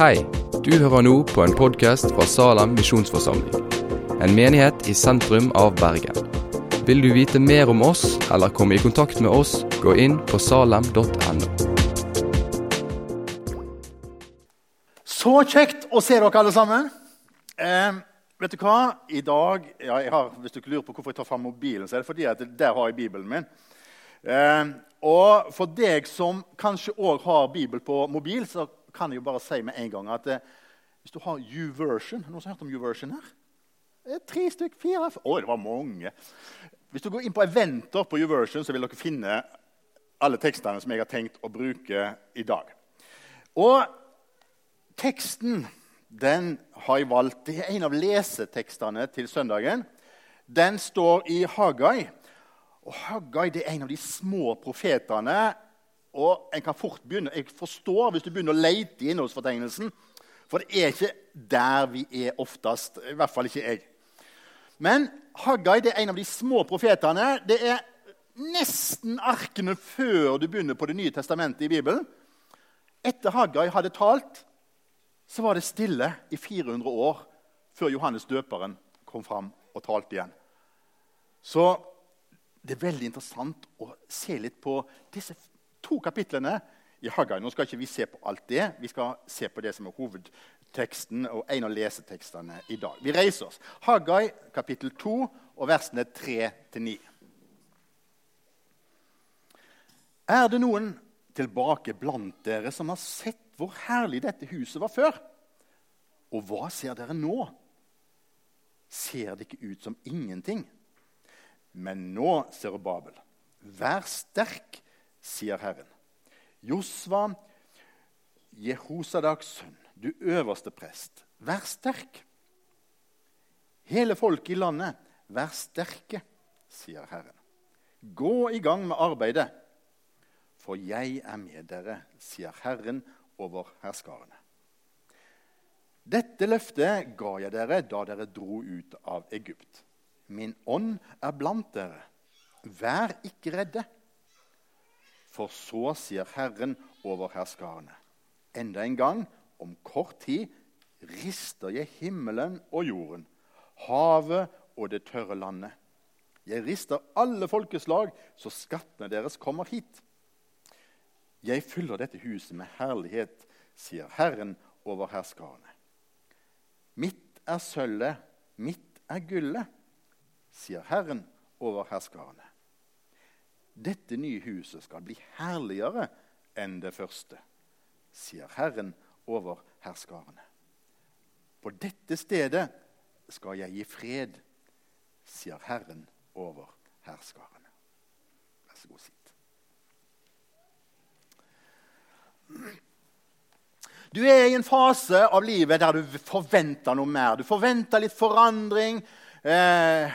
Hei, du hører nå på en podkast fra Salem misjonsforsamling. En menighet i sentrum av Bergen. Vil du vite mer om oss eller komme i kontakt med oss, gå inn på salem.no. Så kjekt å se dere alle sammen. Eh, vet du hva? I dag ja, har, Hvis du ikke lurer på hvorfor jeg tar fram mobilen, så er det fordi at der har jeg Bibelen min. Eh, og for deg som kanskje òg har Bibel på mobil, så kan jeg jo bare si med en gang at eh, hvis du har U-version Noen som har hørt om U-version her? Er tre stykk, fire Å, det var mange. Hvis du går inn på eventer på U-version, så vil dere finne alle tekstene som jeg har tenkt å bruke i dag. Og teksten den har jeg valgt. Det er en av lesetekstene til søndagen. Den står i Hagai. Og Haggai det er en av de små profetene. Og en kan fort begynne, Jeg forstår hvis du begynner å lete i innholdsfortegnelsen. For det er ikke der vi er oftest. I hvert fall ikke jeg. Men Haggai det er en av de små profetene. Det er nesten arkene før du begynner på Det nye testamentet i Bibelen. Etter Haggai hadde talt, så var det stille i 400 år før Johannes døperen kom fram og talte igjen. Så det er veldig interessant å se litt på disse to kapitlene i Haggai. Nå skal ikke vi se på alt det. Vi skal se på det som er hovedteksten og en av lesetekstene i dag. Vi reiser oss. Haggai kapittel 2 og versene 3-9. Er det noen tilbake blant dere som har sett hvor herlig dette huset var før? Og hva ser dere nå? Ser det ikke ut som ingenting? Men nå, Babel, vær sterk, sier Herren. Josva, Jehosadaks sønn, du øverste prest, vær sterk. Hele folket i landet, vær sterke, sier Herren. Gå i gang med arbeidet, for jeg er med dere, sier Herren over herskarene. Dette løftet ga jeg dere da dere dro ut av Egypt. Min ånd er blant dere. Vær ikke redde. For så sier Herren over herskarene. Enda en gang, om kort tid, rister jeg himmelen og jorden, havet og det tørre landet. Jeg rister alle folkeslag, så skattene deres kommer hit. Jeg fyller dette huset med herlighet, sier Herren over herskarene. Mitt er sølvet, mitt er gullet sier Herren over herskarene. Dette nye huset skal bli herligere enn det første, sier Herren over herskarene. På dette stedet skal jeg gi fred, sier Herren over herskarene. Vær så god, sitt. Du er i en fase av livet der du forventer noe mer. Du forventer litt forandring. Eh,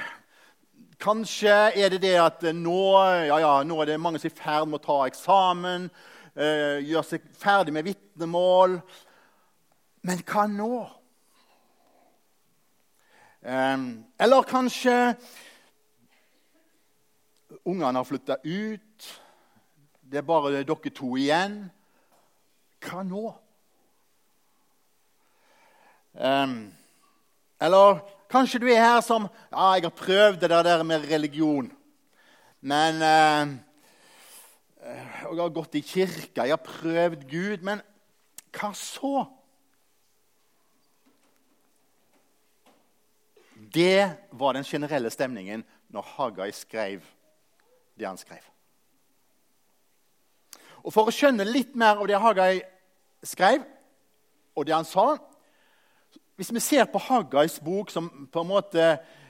Kanskje er det det at nå, ja, ja, nå er det mange som er i ferd med å ta eksamen, eh, gjøre seg ferdig med vitnemål. Men hva nå? Eh, eller kanskje ungene har flytta ut. Det er bare dere to igjen. Hva nå? Eh, eller Kanskje du er her som ja, jeg har prøvd det der med religion. Men eh, Jeg har gått i kirka, jeg har prøvd Gud. Men hva så? Det var den generelle stemningen når Hagai skrev det han skrev. Og For å skjønne litt mer av det Hagai skrev, og det han sa, hvis vi ser på Haggais bok som på en måte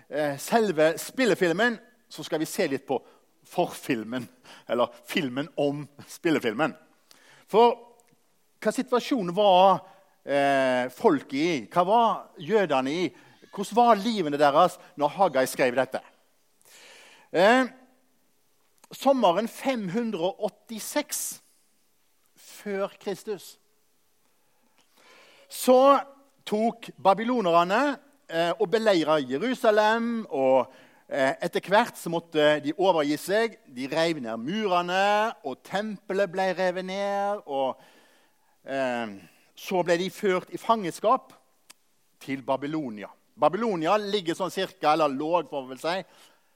eh, selve spillefilmen, så skal vi se litt på forfilmen, eller filmen om spillefilmen. For hva situasjonen var eh, folket i? Hva var jødene i? Hvordan var livene deres når Haggai skrev dette? Eh, sommeren 586 før Kristus så tok babylonerne eh, og beleira Jerusalem. og eh, Etter hvert så måtte de overgi seg. De rev ned murene, og tempelet ble revet ned. og eh, så ble de ført i fangenskap til Babylonia. Babylonia ligger sånn cirka, eller lå, får vi vel si,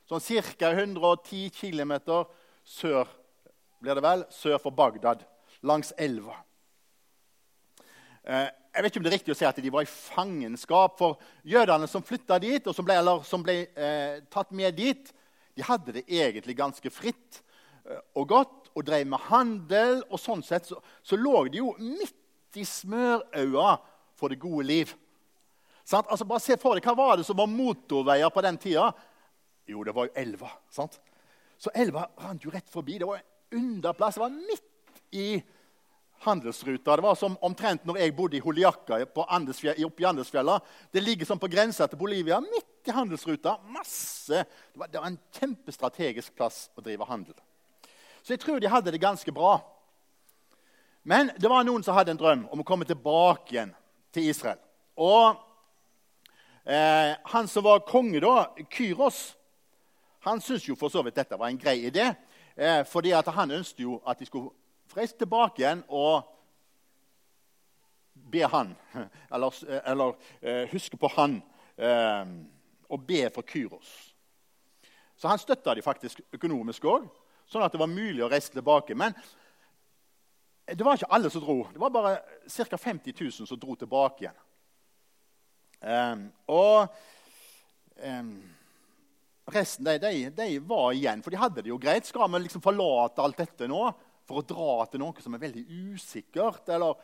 sånn ca. 110 km sør blir det vel, sør for Bagdad, langs elva. Eh, jeg vet ikke om det er riktig å si at de var i fangenskap. For jødene som flytta dit, og som ble, som ble eh, tatt med dit, de hadde det egentlig ganske fritt eh, og godt og drev med handel. Og sånn sett så, så lå de jo midt i smørøya for det gode liv. Sant? Altså bare se for deg, Hva var det som var motorveier på den tida? Jo, det var jo elva. sant? Så elva rant jo rett forbi. Det var en underplass. Det var midt i handelsruta. Det var som omtrent når jeg bodde i Holiakka oppe i Andesfjella. Det ligger som på grensa til Bolivia, midt i handelsruta. Masse. Det var, det var en kjempestrategisk plass å drive handel. Så jeg tror de hadde det ganske bra. Men det var noen som hadde en drøm om å komme tilbake igjen til Israel. Og eh, han som var konge da, Kyros, han syntes jo for så vidt dette var en grei idé. Eh, fordi han ønsket jo at de skulle Reis tilbake igjen og be han, eller, eller uh, huske på han, uh, og be for Kyros. Så han støtta de faktisk økonomisk òg, sånn at det var mulig å reise tilbake. Men det var ikke alle som dro. Det var bare ca. 50 000 som dro tilbake igjen. Um, og um, resten de, de, de, var igjen, for de hadde det jo greit. Skal vi liksom forlate alt dette nå? For å dra til noe som er veldig usikkert. Eller,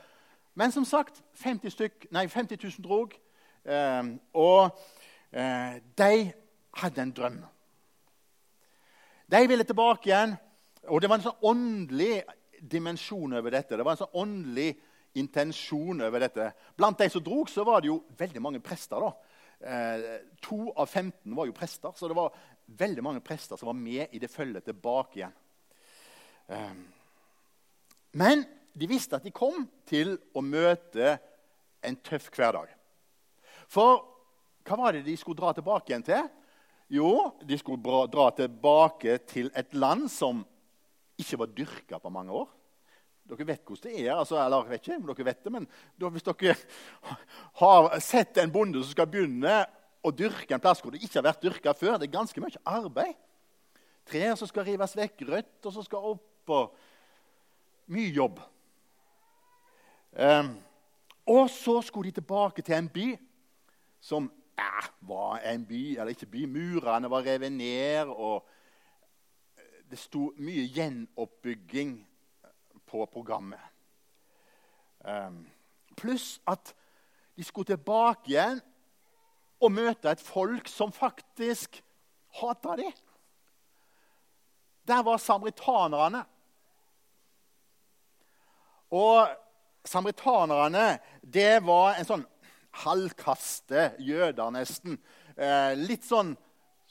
men som sagt, 50, stykk, nei, 50 000 drog. Eh, og eh, de hadde en drøm. De ville tilbake igjen. Og det var en sånn åndelig dimensjon over dette. Det var en sånn åndelig intensjon over dette. Blant de som drog, så var det jo veldig mange prester. da. Eh, to av 15 var jo prester, så det var veldig mange prester som var med i det følget tilbake igjen. Eh, men de visste at de kom til å møte en tøff hverdag. For hva var det de skulle dra tilbake igjen til? Jo, de skulle dra tilbake til et land som ikke var dyrka på mange år. Dere vet hvordan det er. Altså, eller vet ikke dere vet det, men Hvis dere har sett en bonde som skal begynne å dyrke en plass hvor det ikke har vært dyrka før, det er ganske mye arbeid. Trær som skal rives vekk, røtter som skal opp. og mye jobb. Um, og så skulle de tilbake til en by som eh, var en by, eller ikke by. Murene var revet ned, og eh, det sto mye gjenoppbygging på programmet. Um, Pluss at de skulle tilbake igjen og møte et folk som faktisk hata dem. Der var samaritanerne. Og samaritanerne det var en sånn halvkaste jøder, nesten. Eh, litt sånn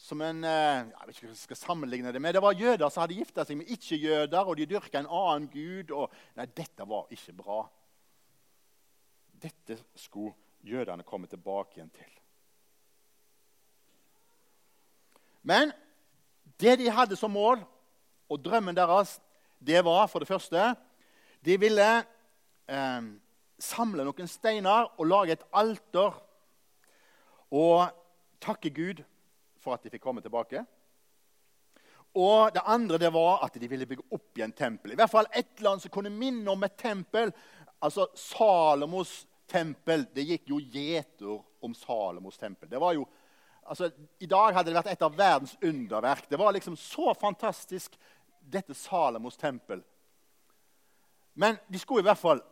som en eh, Jeg vet ikke hva jeg skal sammenligne det med. Det var jøder som hadde gifta seg med ikke-jøder, og de dyrka en annen gud. Og, nei, dette var ikke bra. Dette skulle jødene komme tilbake igjen til. Men det de hadde som mål, og drømmen deres, det var for det første de ville eh, samle noen steiner og lage et alter og takke Gud for at de fikk komme tilbake. Og det andre det var at de ville bygge opp igjen tempelet. I hvert fall et annet som kunne minne om et tempel. Altså Salomos tempel. Det gikk jo gjeter om Salomos tempel. Det var jo, altså, I dag hadde det vært et av verdens underverk. Det var liksom så fantastisk, dette Salomos tempel. Men de skulle i hvert fall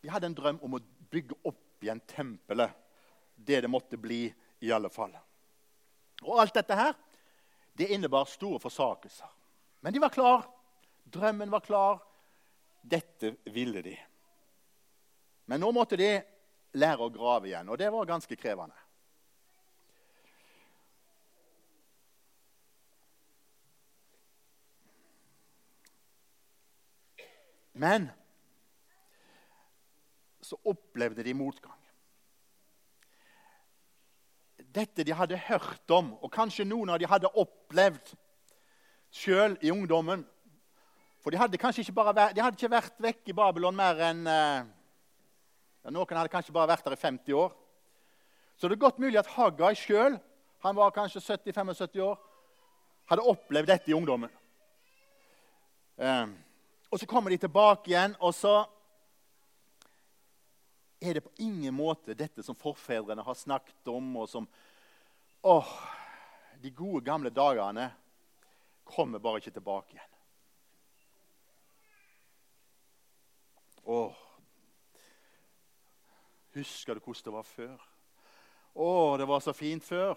De hadde en drøm om å bygge opp igjen tempelet. Det det måtte bli, i alle fall. Og alt dette her, det innebar store forsakelser. Men de var klar. Drømmen var klar. Dette ville de. Men nå måtte de lære å grave igjen, og det var ganske krevende. Men så opplevde de motgang. Dette de hadde hørt om, og kanskje noen av de hadde opplevd sjøl i ungdommen. For de hadde kanskje ikke, vært, de hadde ikke vært vekk i Babylon mer enn ja, Noen hadde kanskje bare vært der i 50 år. Så det er godt mulig at Haggai sjøl, han var kanskje 70-75 år, hadde opplevd dette i ungdommen. Eh, og så kommer de tilbake igjen, og så er det på ingen måte dette som forfedrene har snakket om, og som Åh, de gode, gamle dagene kommer bare ikke tilbake igjen. Åh, Husker du hvordan det var før? Å, det var så fint før.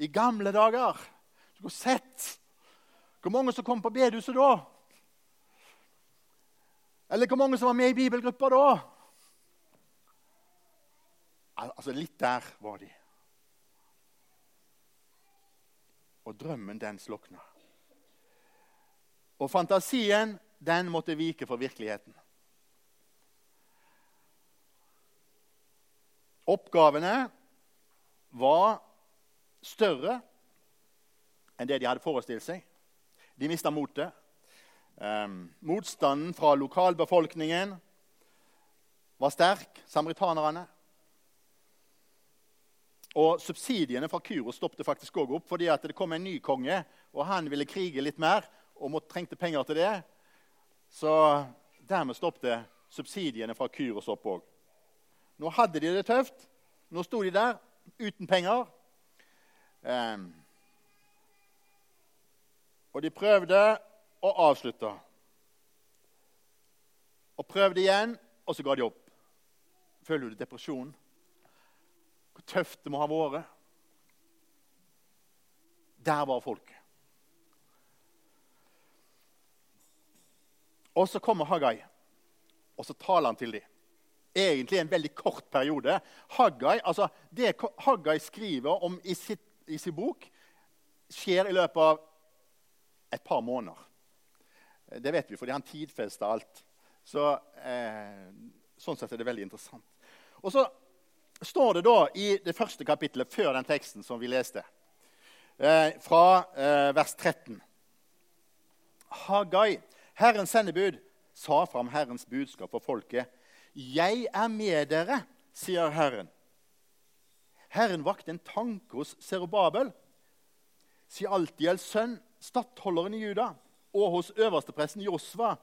I gamle dager. Du skulle sett hvor mange som kom på bedehuset da. Eller hvor mange som var med i bibelgruppa da. Altså, litt der var de. Og drømmen, den slokna. Og fantasien, den måtte vike for virkeligheten. Oppgavene var større enn det de hadde forestilt seg. De mista motet. Um, motstanden fra lokalbefolkningen var sterk. Samaritanerne. Og subsidiene fra Kyros stoppet faktisk òg opp fordi det kom en ny konge, og han ville krige litt mer og måtte, trengte penger til det. Så dermed stoppet subsidiene fra Kyros opp òg. Nå hadde de det tøft. Nå sto de der uten penger. Um, og de prøvde å avslutta. Og prøvde igjen, og så ga de opp. Føler du depresjonen? Hvor tøft det må ha vært. Der var folket. Og så kommer Hagai, og så taler han til dem egentlig en veldig kort periode. Haggai, altså Det Haggai skriver om i, sitt, i sin bok, skjer i løpet av et par måneder. Det vet vi, fordi han tidfesta alt. Så, eh, sånn sett er det veldig interessant. Og så står det da i det første kapittelet før den teksten som vi leste, eh, fra eh, vers 13 Hagai, Herrens sendebud, sa fram Herrens budskap for folket 'Jeg er med dere', sier Herren. Herren vakte en tanke hos Serubabel, Sialtiels sønn, stattholderen i Juda, og hos øverstepresten Josva,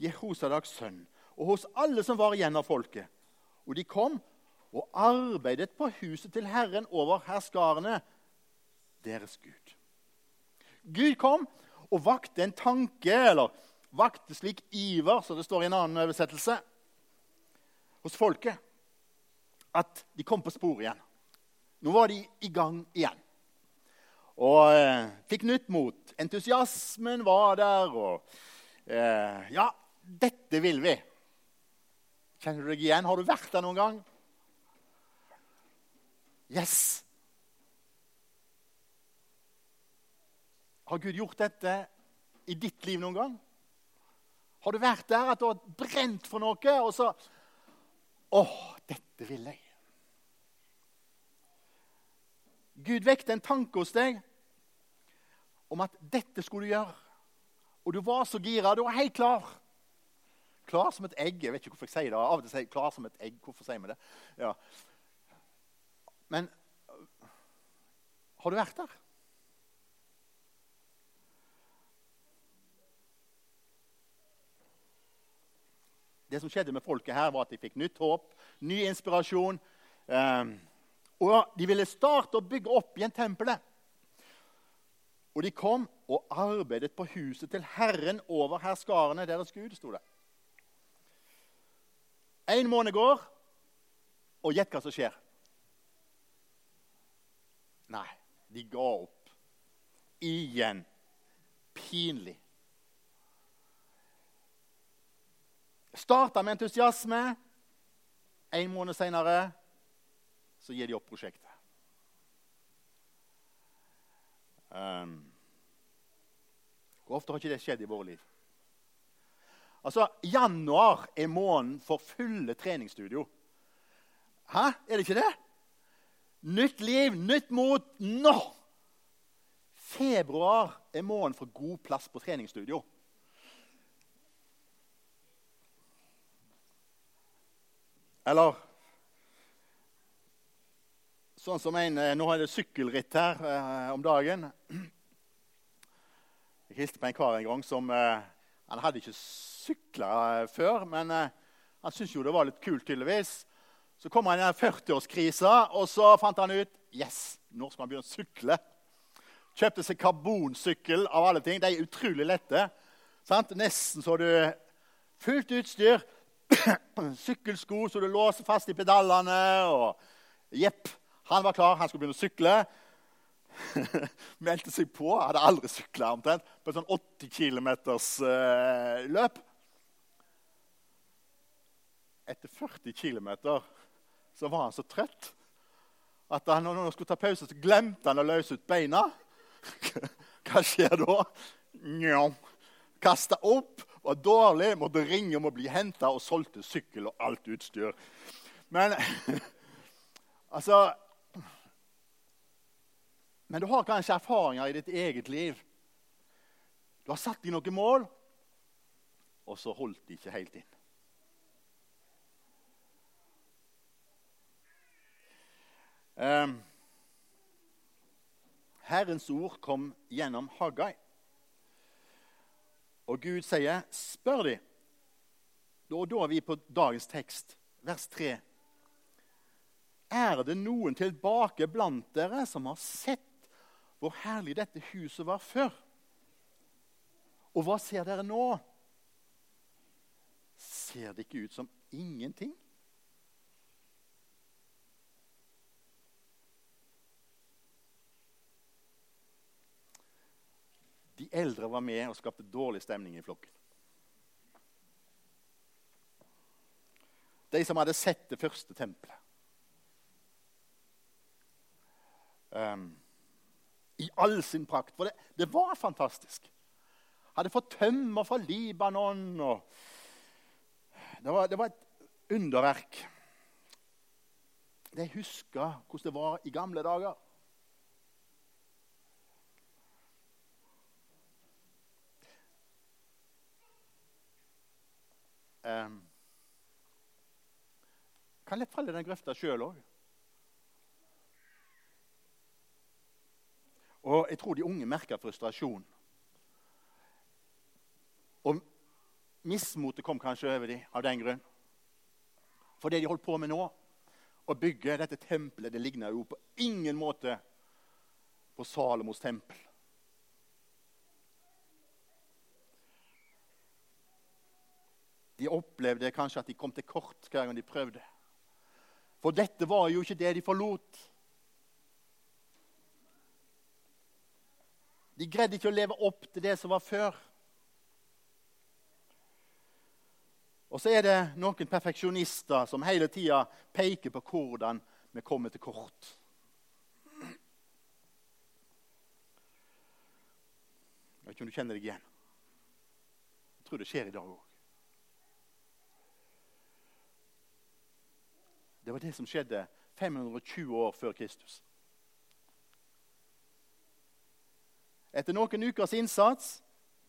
Jehosadaks sønn, og hos alle som var igjen av folket. Og de kom og arbeidet på huset til Herren over herskarene, deres Gud. Gud kom og vakte en tanke, eller vakte slik iver, som det står i en annen oversettelse, hos folket at de kom på sporet igjen. Nå var de i gang igjen. Og eh, fikk nytt mot. Entusiasmen var der. Og eh, Ja, dette vil vi. Kjenner du deg igjen? Har du vært der noen gang? Yes! Har Gud gjort dette i ditt liv noen gang? Har du vært der at du har brent for noe, og så 'Å, dette vil jeg'. Gud vekket en tanke hos deg om at dette skulle du gjøre. Og du var så gira. Du var helt klar. Klar som et egg. Jeg vet ikke hvorfor jeg sier det. Av og til sier jeg 'klar som et egg'. Hvorfor sier vi det? Ja. Men har du vært der? Det som skjedde med folket her, var at de fikk nytt håp, ny inspirasjon. Um, og de ville starte å bygge opp igjen tempelet. Og de kom og arbeidet på huset til Herren over herskarene deres Gud, sto det. En måned går, og gjett hva som skjer. Nei, de ga opp. Igjen. Pinlig. Starta med entusiasme. En måned seinere så gir de opp prosjektet. Um, ofte har ikke det skjedd i våre liv? Altså, Januar er måneden for fulle treningsstudio. Hæ? Er det ikke det? Nytt liv, nytt mot. Nå! Februar er måneden for god plass på treningsstudio. Eller sånn som en Nå er det sykkelritt her eh, om dagen. Jeg hilste på en kar en gang som eh, Han hadde ikke sykla før, men eh, han syntes jo det var litt kult, tydeligvis. Så kom han i den 40-årskrisa, og så fant han ut yes, nå skal han begynne å sykle. Kjøpte seg karbonsykkel av alle ting. De er utrolig lette. Sant? Nesten så du fullt utstyr. Sykkelsko så du låser fast i pedalene. og Jepp, han var klar. Han skulle begynne å sykle. Meldte seg på. Hadde aldri sykla omtrent. På et sånn 80 km uh, løp. Etter 40 km så var han så trøtt at han, når han skulle ta pause, så glemte han å løse ut beina. Hva skjer da? Njå. Kasta opp, var dårlig, måtte ringe om å bli henta og solgte sykkel og alt utstyr. Men altså Men du har kanskje erfaringer i ditt eget liv. Du har satt deg noen mål, og så holdt de ikke helt inn. Um, Herrens ord kom gjennom Haggai. Og Gud sier, 'Spør de.' Og da er vi på dagens tekst, vers 3. Er det noen tilbake blant dere som har sett hvor herlig dette huset var før? Og hva ser dere nå? Ser det ikke ut som ingenting? De eldre var med og skapte dårlig stemning i flokken. De som hadde sett det første tempelet. Um, I all sin prakt. For det, det, var fantastisk. Hadde fått tømmer fra Libanon. Det var, det, var, et underverk. De huska hvordan det var i gamle dager. Um, kan lett falle i den grøfta sjøl òg. Og jeg tror de unge merker frustrasjon. Og mismotet kom kanskje over dem av den grunn. For det de holdt på med nå, å bygge dette tempelet, det ligner jo på ingen måte på Salomos tempel. De opplevde kanskje at de kom til kort hver gang de prøvde. For dette var jo ikke det de forlot. De greide ikke å leve opp til det som var før. Og så er det noen perfeksjonister som hele tida peker på hvordan vi kommer til kort. Jeg vet ikke om du kjenner deg igjen. Jeg tror det skjer i dag òg. Det var det som skjedde 520 år før Kristus. Etter noen ukers innsats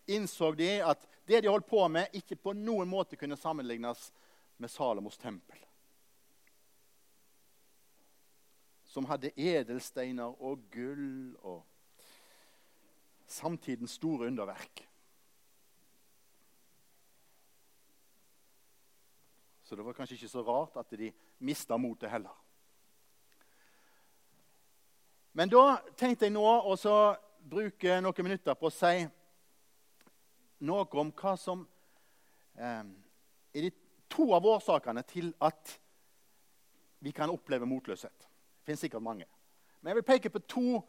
innså de at det de holdt på med, ikke på noen måte kunne sammenlignes med Salomos tempel. Som hadde edelsteiner og gull og samtidens store underverk. Så det var kanskje ikke så rart at de mista motet heller. Men da tenkte jeg nå å bruke noen minutter på å si noe om hva som eh, er de to av årsakene til at vi kan oppleve motløshet. Det finnes sikkert mange. Men jeg vil peke på to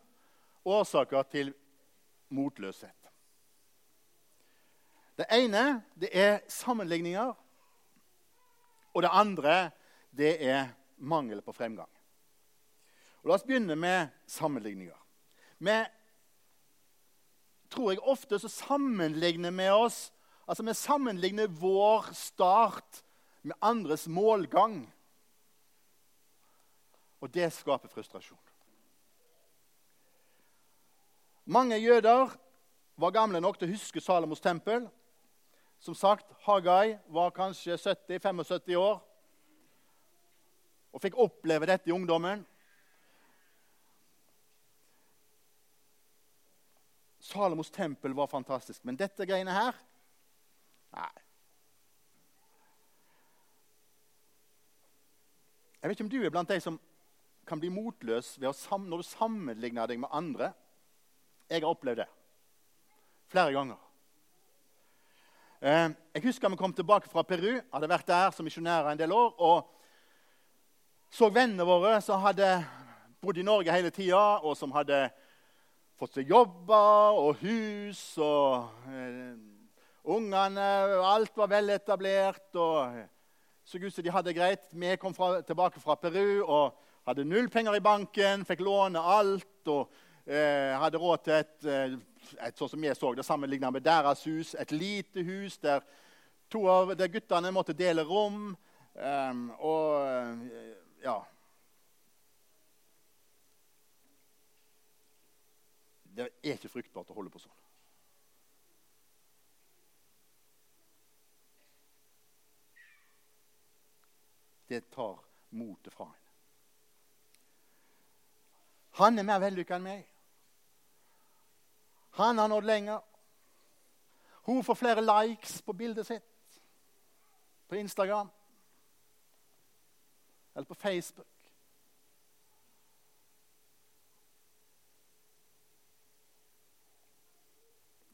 årsaker til motløshet. Det ene det er sammenligninger og det andre det er mangel på fremgang. Og la oss begynne med sammenligninger. Vi tror jeg ofte så sammenligner med oss altså Vi sammenligner vår start med andres målgang. Og det skaper frustrasjon. Mange jøder var gamle nok til å huske Salomos tempel som sagt, Hagai var kanskje 70-75 år og fikk oppleve dette i ungdommen. Salomos tempel var fantastisk, men dette greiene her Nei. Jeg vet ikke om du er blant de som kan bli motløs når du sammenligner deg med andre. Jeg har opplevd det flere ganger. Eh, jeg husker vi kom tilbake fra Peru. Hadde vært der som misjonærer en del år. og så vennene våre som hadde bodd i Norge hele tida, og som hadde fått seg jobber og hus og eh, Ungene Alt var veletablert og så ut som de hadde det greit. Vi kom fra, tilbake fra Peru og hadde null penger i banken, fikk låne alt og eh, hadde råd til et eh, et, sånn som jeg så det, sammenlignet med deres hus. Et lite hus der to av guttene måtte dele rom. Um, og eh, ja Det er ikke fruktbart å holde på sånn. Det tar motet fra en. Han er mer vellykka enn meg. Han har nådd lenger. Hun får flere likes på bildet sitt på Instagram eller på Facebook.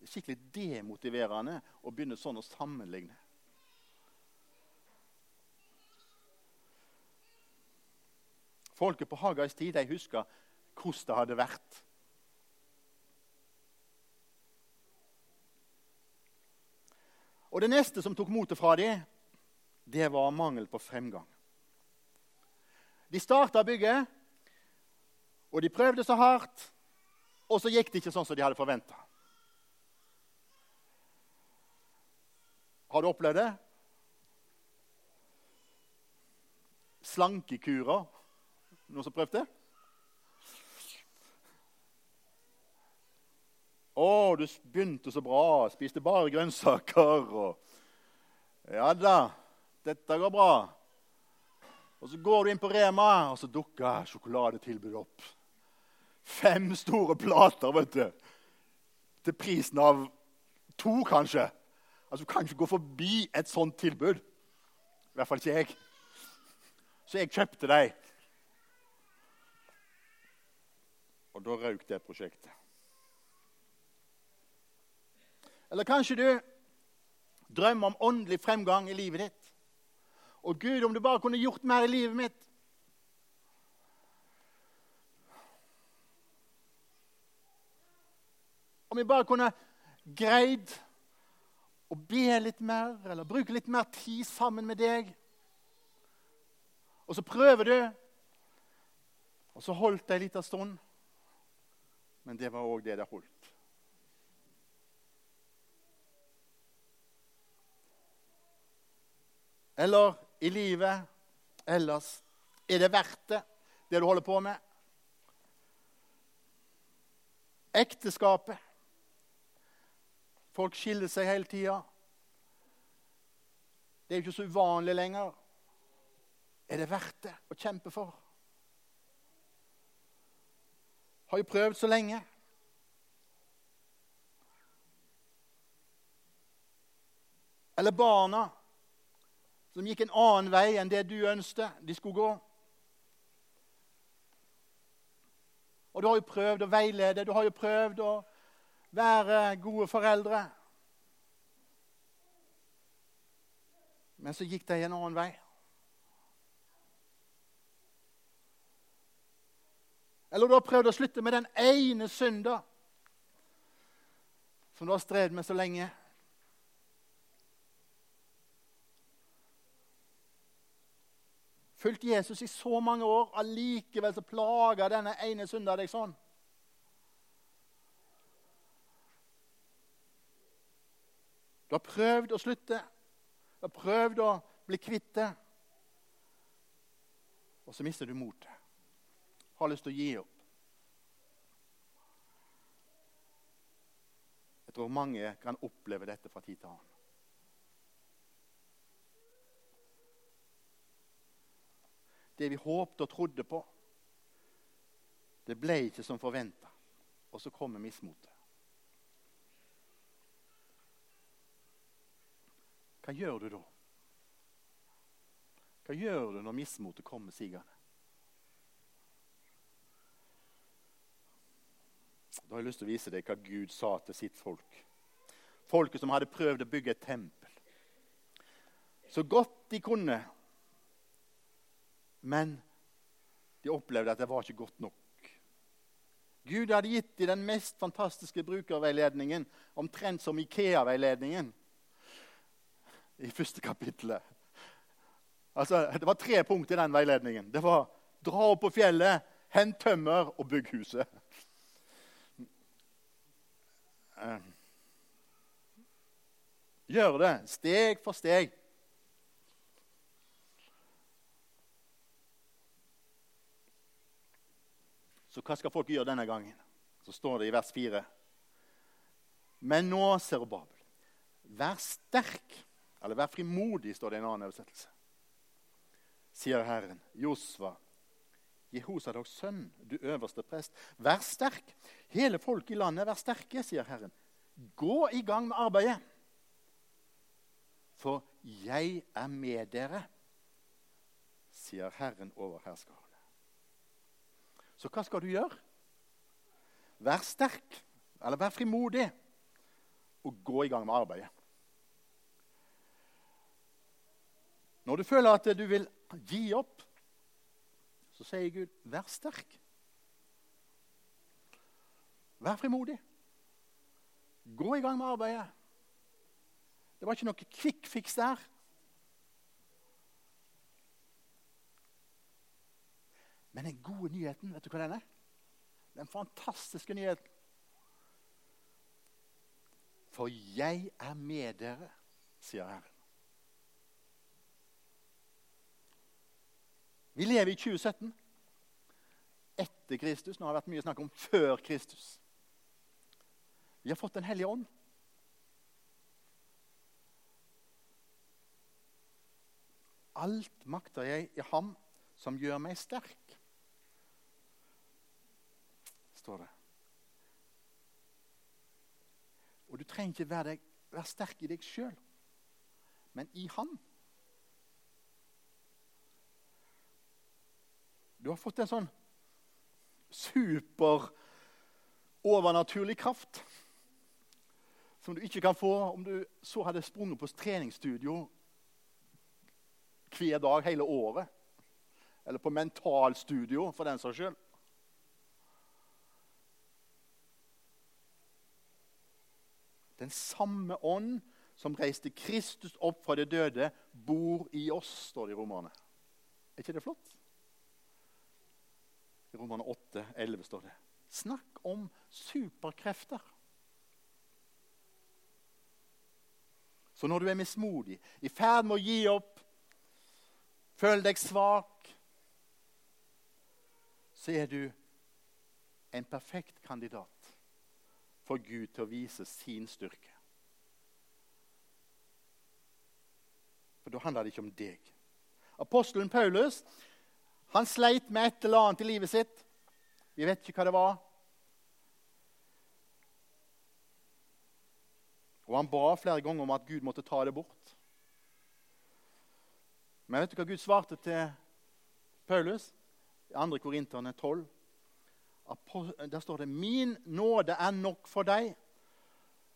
Skikkelig demotiverende å begynne sånn å sammenligne. Folket på Hagais tid de husker hvordan det hadde vært Og det neste som tok motet fra dem, det var mangel på fremgang. De starta bygget, og de prøvde så hardt, og så gikk det ikke sånn som de hadde forventa. Har du opplevd det? Slankekurer? Noen som prøvde det? 'Å, du begynte så bra. Spiste bare grønnsaker.' Og, 'Ja da, dette går bra.' Og Så går du inn på Rema, og så dukker sjokoladetilbudet opp. Fem store plater vet du, til prisen av to, kanskje. Altså, Du kan ikke gå forbi et sånt tilbud. I hvert fall ikke jeg. Så jeg kjøpte dem. Og da røk det prosjektet. Eller kanskje du drømmer om åndelig fremgang i livet ditt. Og Gud, om du bare kunne gjort mer i livet mitt. Om jeg bare kunne greid å be litt mer eller bruke litt mer tid sammen med deg. Og så prøver du, og så holdt det ei lita stund. Men det var òg det det holdt. eller i livet ellers? Er det verdt det, det du holder på med? Ekteskapet. Folk skiller seg hele tida. Det er jo ikke så uvanlig lenger. Er det verdt det å kjempe for? Har jo prøvd så lenge. Eller barna som gikk en annen vei enn det du ønsket de skulle gå. Og du har jo prøvd å veilede, du har jo prøvd å være gode foreldre. Men så gikk de en annen vei. Eller du har prøvd å slutte med den ene synda som du har strevd med så lenge. fulgt Jesus i så mange år, allikevel så plager denne ene synda deg sånn. Du har prøvd å slutte, du har prøvd å bli kvitt det. Og så mister du motet. Har lyst til å gi opp. Jeg tror mange kan oppleve dette fra tid til annen. det vi håpte og trodde på. Det ble ikke som forventa. Og så kommer mismotet. Hva gjør du da? Hva gjør du når mismotet kommer sigende? Da har jeg lyst til å vise deg hva Gud sa til sitt folk. Folket som hadde prøvd å bygge et tempel. Så godt de kunne. Men de opplevde at det var ikke godt nok. Gud hadde gitt dem den mest fantastiske brukerveiledningen, omtrent som Ikea-veiledningen, i første kapittelet. Altså, det var tre punkt i den veiledningen. Det var dra opp på fjellet, hent tømmer og bygg huset. Eh, gjør det steg for steg. Så hva skal folk gjøre denne gangen? Så står det i vers 4. Men nå, Babel, vær sterk, eller vær frimodig, står det i en annen oversettelse. Sier Herren, Josva, Jehosadoks sønn, du øverste prest, vær sterk. Hele folket i landet, vær sterke, sier Herren. Gå i gang med arbeidet, for jeg er med dere, sier Herren over herskerne. Så hva skal du gjøre? Vær sterk, eller vær frimodig, og gå i gang med arbeidet. Når du føler at du vil gi opp, så sier Gud, vær sterk. Vær frimodig. Gå i gang med arbeidet. Det var ikke noe kvikk fiks der. Men den gode nyheten, vet du hva den er? Den fantastiske nyheten. For jeg er med dere, sier Herren. Vi lever i 2017. Etter Kristus. Nå har det vært mye snakk om før Kristus. Vi har fått Den hellige ånd. Alt makter jeg i ham som gjør meg sterk, står det. Og du trenger ikke være, være sterk i deg sjøl, men i Han. Du har fått en sånn super overnaturlig kraft som du ikke kan få om du så hadde sprunget på treningsstudio hver dag hele året. Eller på mentalstudio, for den saks skyld. Den samme ånd som reiste Kristus opp fra de døde, bor i oss, står det i Romerne. Er ikke det flott? I Romerne 8, 11 står det. Snakk om superkrefter. Så når du er mismodig, i ferd med å gi opp, føler deg svak, så er du en perfekt kandidat for Gud til å vise sin styrke. For da handler det ikke om deg. Apostelen Paulus han sleit med et eller annet i livet sitt. Vi vet ikke hva det var. Og han ba flere ganger om at Gud måtte ta det bort. Men vet du hva Gud svarte til Paulus? I 2. Korinterne 12. Der står det 'Min nåde er nok for deg,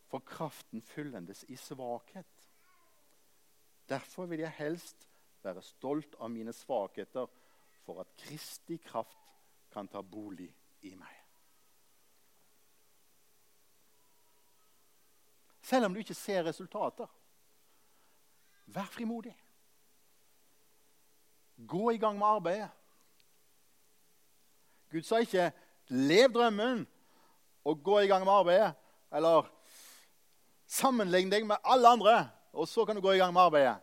for kraften fyllendes i svakhet'. Derfor vil jeg helst være stolt av mine svakheter, for at Kristi kraft kan ta bolig i meg. Selv om du ikke ser resultater. Vær frimodig. Gå i gang med arbeidet. Gud sa ikke 'lev drømmen' og gå i gang med arbeidet. Eller sammenlign deg med alle andre, og så kan du gå i gang med arbeidet.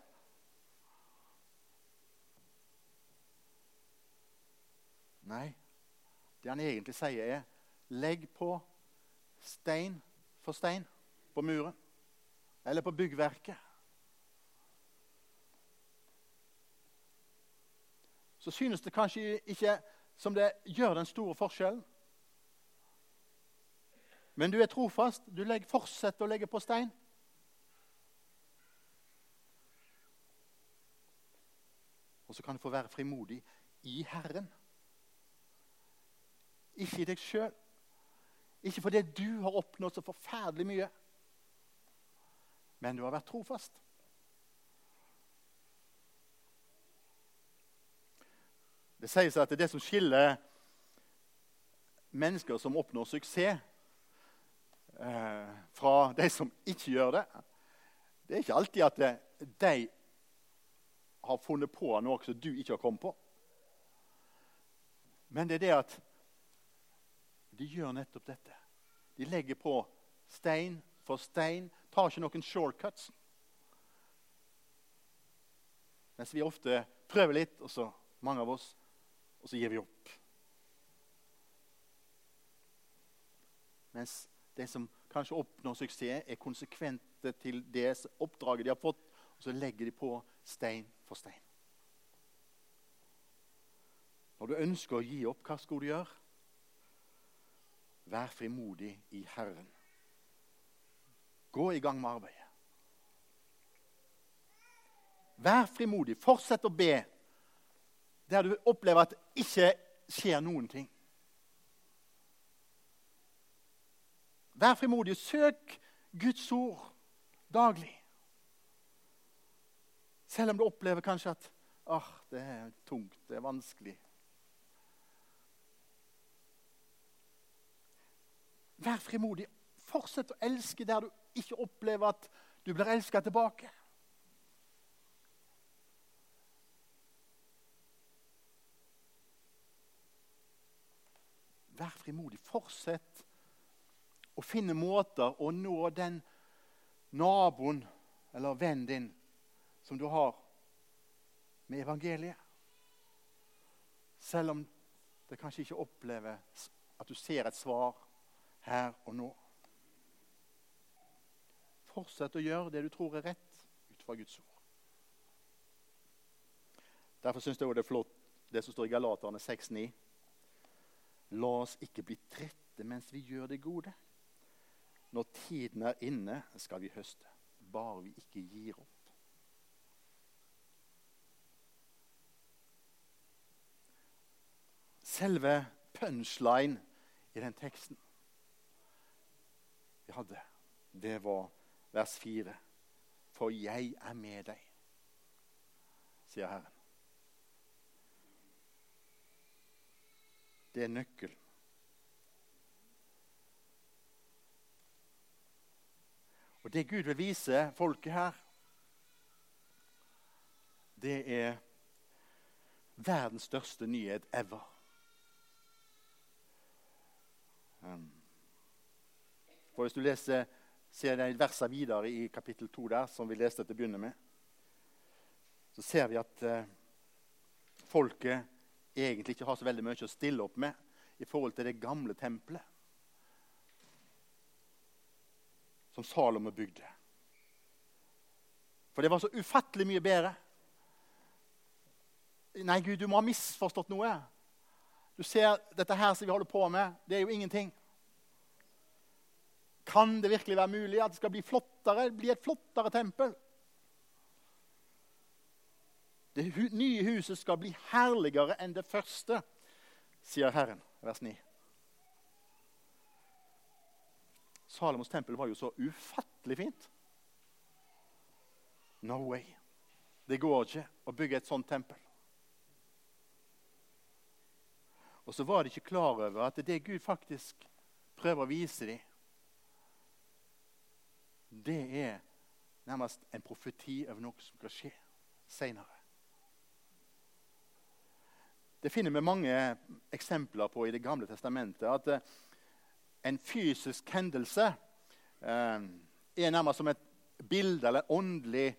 Nei, det han egentlig sier, er 'legg på stein for stein' på muren eller på byggverket. så synes det kanskje ikke som det gjør den store forskjellen. Men du er trofast. Du fortsetter å legge på stein. Og så kan du få være frimodig i Herren. Ikke i deg sjøl. Ikke fordi du har oppnådd så forferdelig mye, men du har vært trofast. Det sies at det er det som skiller mennesker som oppnår suksess, eh, fra de som ikke gjør det. Det er ikke alltid at de har funnet på noe som du ikke har kommet på. Men det er det at de gjør nettopp dette. De legger på stein for stein, tar ikke noen shortcuts. Mens vi ofte prøver litt, og så mange av oss, og så gir vi opp. Mens de som kanskje oppnår suksess, er konsekvente til det oppdraget de har fått, og så legger de på stein for stein. Når du ønsker å gi opp, hva skal du gjøre? Vær frimodig i Herren. Gå i gang med arbeidet. Vær frimodig. Fortsett å be der du opplever at det ikke skjer noen ting. Vær frimodig. Søk Guds ord daglig. Selv om du opplever kanskje at det er tungt, det er vanskelig. Vær frimodig. Fortsett å elske der du ikke opplever at du blir elska tilbake. Vær frimodig. Fortsett å finne måter å nå den naboen eller vennen din som du har med evangeliet. Selv om det kanskje ikke oppleves at du ser et svar her og nå. Fortsett å gjøre det du tror er rett ut fra Guds ord. Derfor syns jeg det er flott det som står i Galaterne 6,9. La oss ikke bli trette mens vi gjør det gode. Når tiden er inne, skal vi høste. Bare vi ikke gir opp. Selve punchline i den teksten vi hadde, det var vers 4. For jeg er med deg, sier Herren. Det er nøkkelen. Og det Gud vil vise folket her, det er verdens største nyhet ever. For Hvis du leser, ser de versene videre i kapittel 2 der, som vi leste til å begynne med, så ser vi at eh, folket egentlig ikke har så veldig mye å stille opp med i forhold til det gamle tempelet som Salomo bygde. For det var så ufattelig mye bedre. Nei, Gud, du må ha misforstått noe. Du ser dette her som vi holder på med, det er jo ingenting. Kan det virkelig være mulig at det skal bli flottere, bli et flottere tempel? Det nye huset skal bli herligere enn det første, sier Herren. Vers 9. Salomos tempel var jo så ufattelig fint. No way. Det går ikke å bygge et sånt tempel. Og så var de ikke klar over at det Gud faktisk prøver å vise dem, det er nærmest en profeti over noe som skal skje seinere. Det finner vi mange eksempler på i Det gamle testamentet. At eh, en fysisk hendelse eh, er nærmest som et bilde eller en åndelig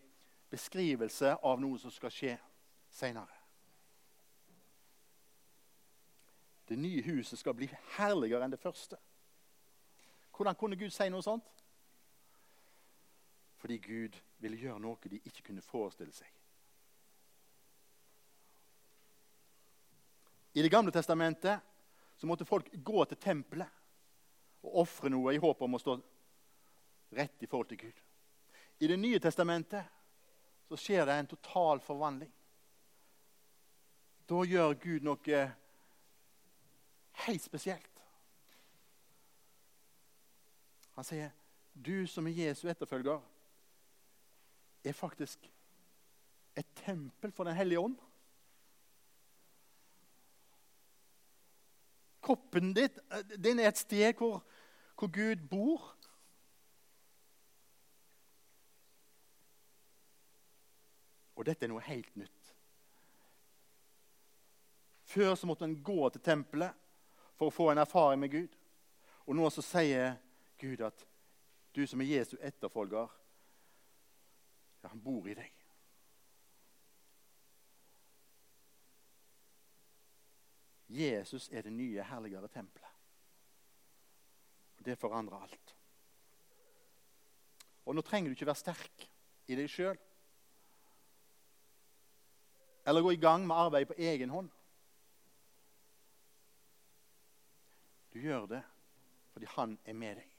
beskrivelse av noe som skal skje seinere. Det nye huset skal bli herligere enn det første. Hvordan kunne Gud si noe sånt? Fordi Gud ville gjøre noe de ikke kunne forestille seg. I Det gamle testamentet så måtte folk gå til tempelet og ofre noe i håp om å stå rett i forhold til Gud. I Det nye testamentet så skjer det en total forvandling. Da gjør Gud noe helt spesielt. Han sier, 'Du som er Jesu etterfølger, er faktisk et tempel for Den hellige ånd.' Kroppen ditt den er et sted hvor, hvor Gud bor. Og dette er noe helt nytt. Før så måtte en gå til tempelet for å få en erfaring med Gud. Og nå så sier Gud at du som er Jesu etterfølger, ja, han bor i deg. Jesus er det nye, herligere tempelet. Og Det forandrer alt. Og Nå trenger du ikke være sterk i deg sjøl eller gå i gang med arbeidet på egen hånd. Du gjør det fordi han er med deg.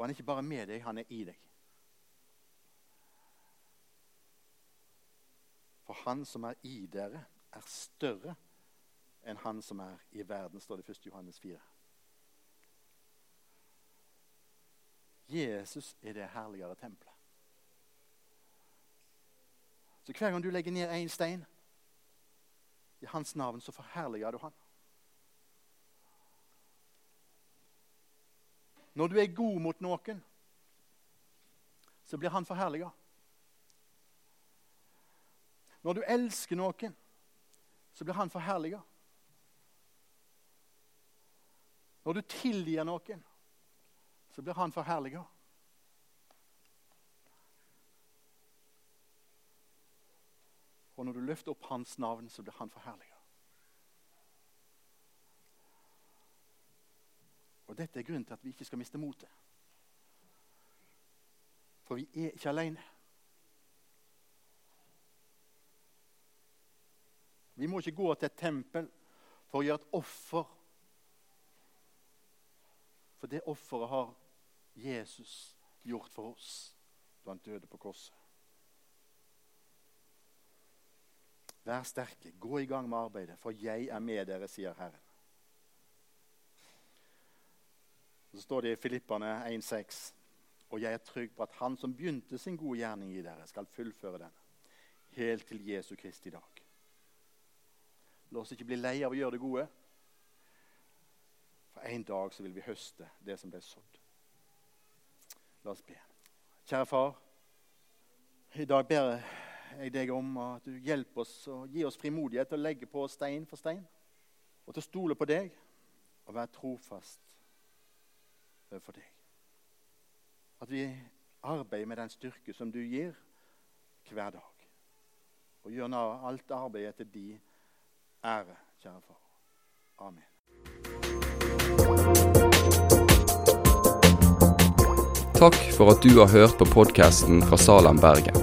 Og han er ikke bare med deg, han er i deg. For han som er i dere, er større enn han som er i verden, står det i 1. Johannes 4. Jesus er det herligere tempelet. Så hver gang du legger ned én stein i hans navn, så forherliger du han. Når du er god mot noen, så blir han forherliga. Når du elsker noen, så blir han forherliga. Når du tilgir noen, så blir han forherliga. Og når du løfter opp hans navn, så blir han forherliga. Og Dette er grunnen til at vi ikke skal miste motet. For vi er ikke alene. Vi må ikke gå til et tempel for å gjøre et offer. For det offeret har Jesus gjort for oss da han døde på korset. Vær sterke, gå i gang med arbeidet, for jeg er med dere, sier Herren. Så står det i Filippane 1,6.: Og jeg er trygg på at Han som begynte sin gode gjerning i dere, skal fullføre den helt til Jesu Kristi dag. La oss ikke bli lei av å gjøre det gode. For en dag så vil vi høste det som ble sådd. La oss be. Kjære far, i dag ber jeg deg om at du hjelper oss og gir oss frimodighet til å legge på stein for stein. Og til å stole på deg og være trofast overfor deg. At vi arbeider med den styrke som du gir hver dag. Og gjør alt arbeidet til din ære, kjære far. Amen. Takk for at du har hørt på podkasten fra Salem, Bergen.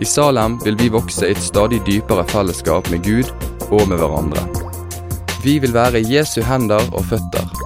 I Salem vil vi vokse i et stadig dypere fellesskap med Gud og med hverandre. Vi vil være Jesu hender og føtter,